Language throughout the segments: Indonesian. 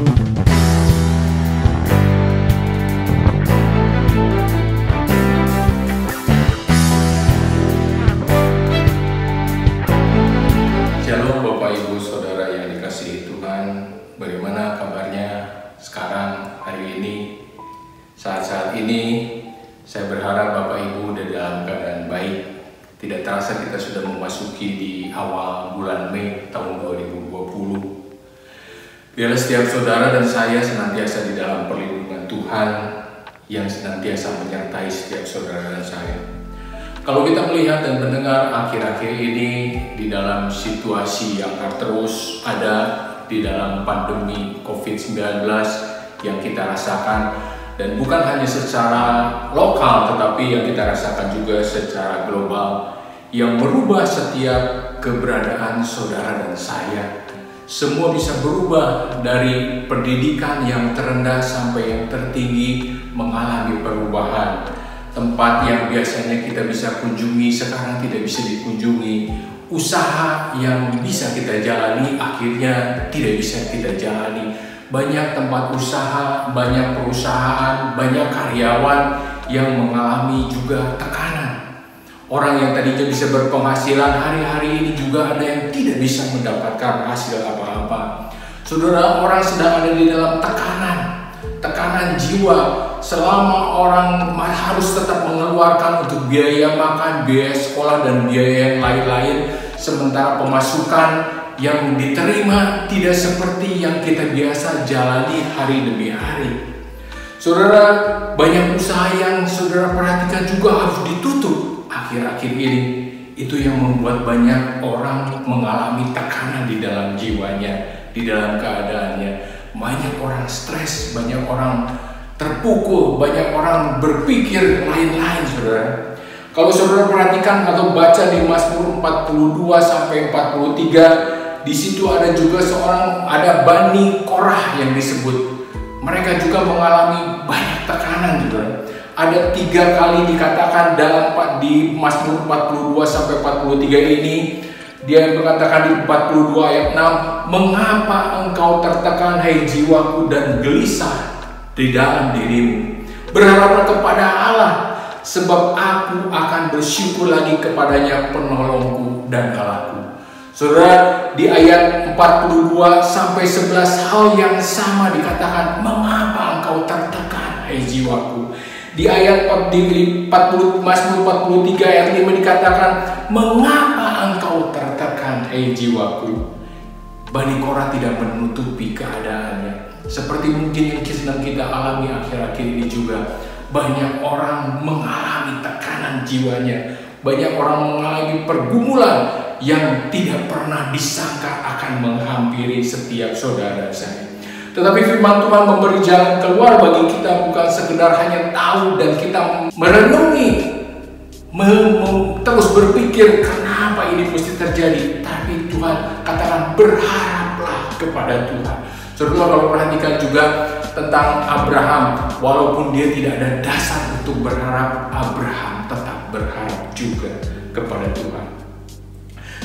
Shalom Bapak Ibu Saudara yang dikasihi Tuhan. Bagaimana kabarnya sekarang hari ini? Saat-saat ini saya berharap Bapak Ibu udah dalam keadaan baik. Tidak terasa kita sudah memasuki di awal bulan Mei tahun 2020 Biarlah setiap saudara dan saya senantiasa di dalam perlindungan Tuhan Yang senantiasa menyertai setiap saudara dan saya kalau kita melihat dan mendengar akhir-akhir ini di dalam situasi yang terus ada di dalam pandemi COVID-19 yang kita rasakan dan bukan hanya secara lokal tetapi yang kita rasakan juga secara global yang merubah setiap keberadaan saudara dan saya. Semua bisa berubah dari pendidikan yang terendah sampai yang tertinggi mengalami perubahan. Tempat yang biasanya kita bisa kunjungi sekarang tidak bisa dikunjungi. Usaha yang bisa kita jalani akhirnya tidak bisa kita jalani. Banyak tempat usaha banyak perusahaan banyak karyawan yang mengalami juga tekanan orang yang tadinya bisa berpenghasilan hari-hari ini juga ada yang tidak bisa mendapatkan hasil apa-apa. Saudara orang sedang ada di dalam tekanan tekanan jiwa. Selama orang harus tetap mengeluarkan untuk biaya makan, biaya sekolah dan biaya yang lain-lain sementara pemasukan yang diterima tidak seperti yang kita biasa jalani hari demi hari. Saudara, banyak usaha yang saudara perhatikan juga harus ditutup akhir-akhir ini. Itu yang membuat banyak orang mengalami tekanan di dalam jiwanya, di dalam keadaannya. Banyak orang stres, banyak orang terpukul, banyak orang berpikir lain-lain, saudara. Kalau saudara perhatikan atau baca di Mazmur 42 sampai 43, di situ ada juga seorang ada Bani Korah yang disebut. Mereka juga mengalami banyak tekanan, saudara. Ada tiga kali dikatakan dalam di Mazmur 42 sampai 43 ini dia mengatakan di 42 ayat 6 Mengapa engkau tertekan hai jiwaku dan gelisah di dalam dirimu. Berharaplah kepada Allah, sebab aku akan bersyukur lagi kepadanya penolongku dan Allahku. Saudara, di ayat 42 sampai 11 hal yang sama dikatakan, mengapa engkau tertekan, hai jiwaku? Di ayat 40 Mazmur 43 ayat 5 dikatakan, mengapa engkau tertekan, hai jiwaku? Bani Korah tidak menutupi keadaannya seperti mungkin yang sedang kita alami akhir-akhir ini juga banyak orang mengalami tekanan jiwanya, banyak orang mengalami pergumulan yang tidak pernah disangka akan menghampiri setiap saudara saya. Tetapi firman Tuhan memberi jalan keluar bagi kita bukan sekedar hanya tahu dan kita merenungi, terus berpikir kenapa ini mesti terjadi. Tapi Tuhan katakan berharaplah kepada Tuhan. Saudara kalau perhatikan juga tentang Abraham, walaupun dia tidak ada dasar untuk berharap, Abraham tetap berharap juga kepada Tuhan.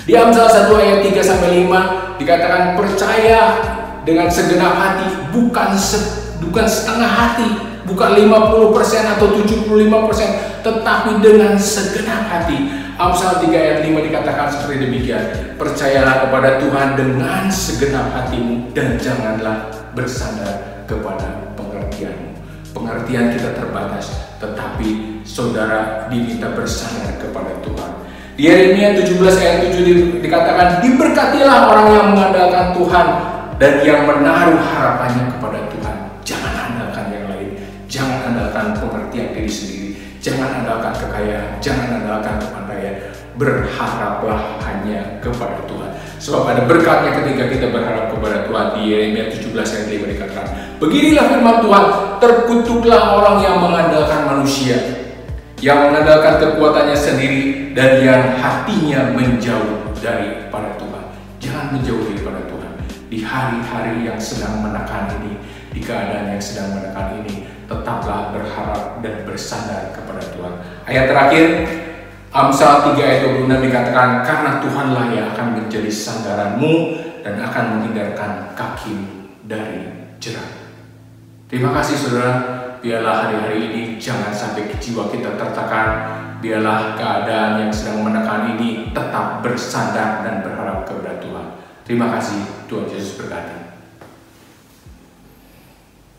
Di Amsal 1 ayat 3 sampai 5 dikatakan percaya dengan segenap hati, bukan se, bukan setengah hati, bukan 50% atau 75%, tetapi dengan segenap hati Amsal 3 ayat 5 dikatakan seperti demikian. Percayalah kepada Tuhan dengan segenap hatimu dan janganlah bersandar kepada pengertianmu. Pengertian kita terbatas, tetapi saudara diminta bersandar kepada Tuhan. Di Yeremia 17 ayat 7 dikatakan, Diberkatilah orang yang mengandalkan Tuhan dan yang menaruh harapannya kepada Tuhan. Jangan andalkan yang lain, jangan andalkan pengertian diri sendiri, jangan andalkan kekayaan, jangan andalkan kepada berharaplah hanya kepada Tuhan. Sebab ada berkatnya ketika kita berharap kepada Tuhan di Yeremia 17 ayat 5 dikatakan, Beginilah firman Tuhan, terkutuklah orang yang mengandalkan manusia, yang mengandalkan kekuatannya sendiri dan yang hatinya menjauh daripada Tuhan. Jangan menjauh daripada Tuhan. Di hari-hari yang sedang menekan ini, di keadaan yang sedang menekan ini, tetaplah berharap dan bersandar kepada Tuhan. Ayat terakhir, Amsal 3 ayat 26 dikatakan, karena Tuhanlah yang akan menjadi sandaranmu dan akan menghindarkan kaki dari jerat. Terima kasih saudara, biarlah hari-hari ini jangan sampai jiwa kita tertekan, biarlah keadaan yang sedang menekan ini tetap bersandar dan berharap kepada Tuhan. Terima kasih, Tuhan Yesus berkati.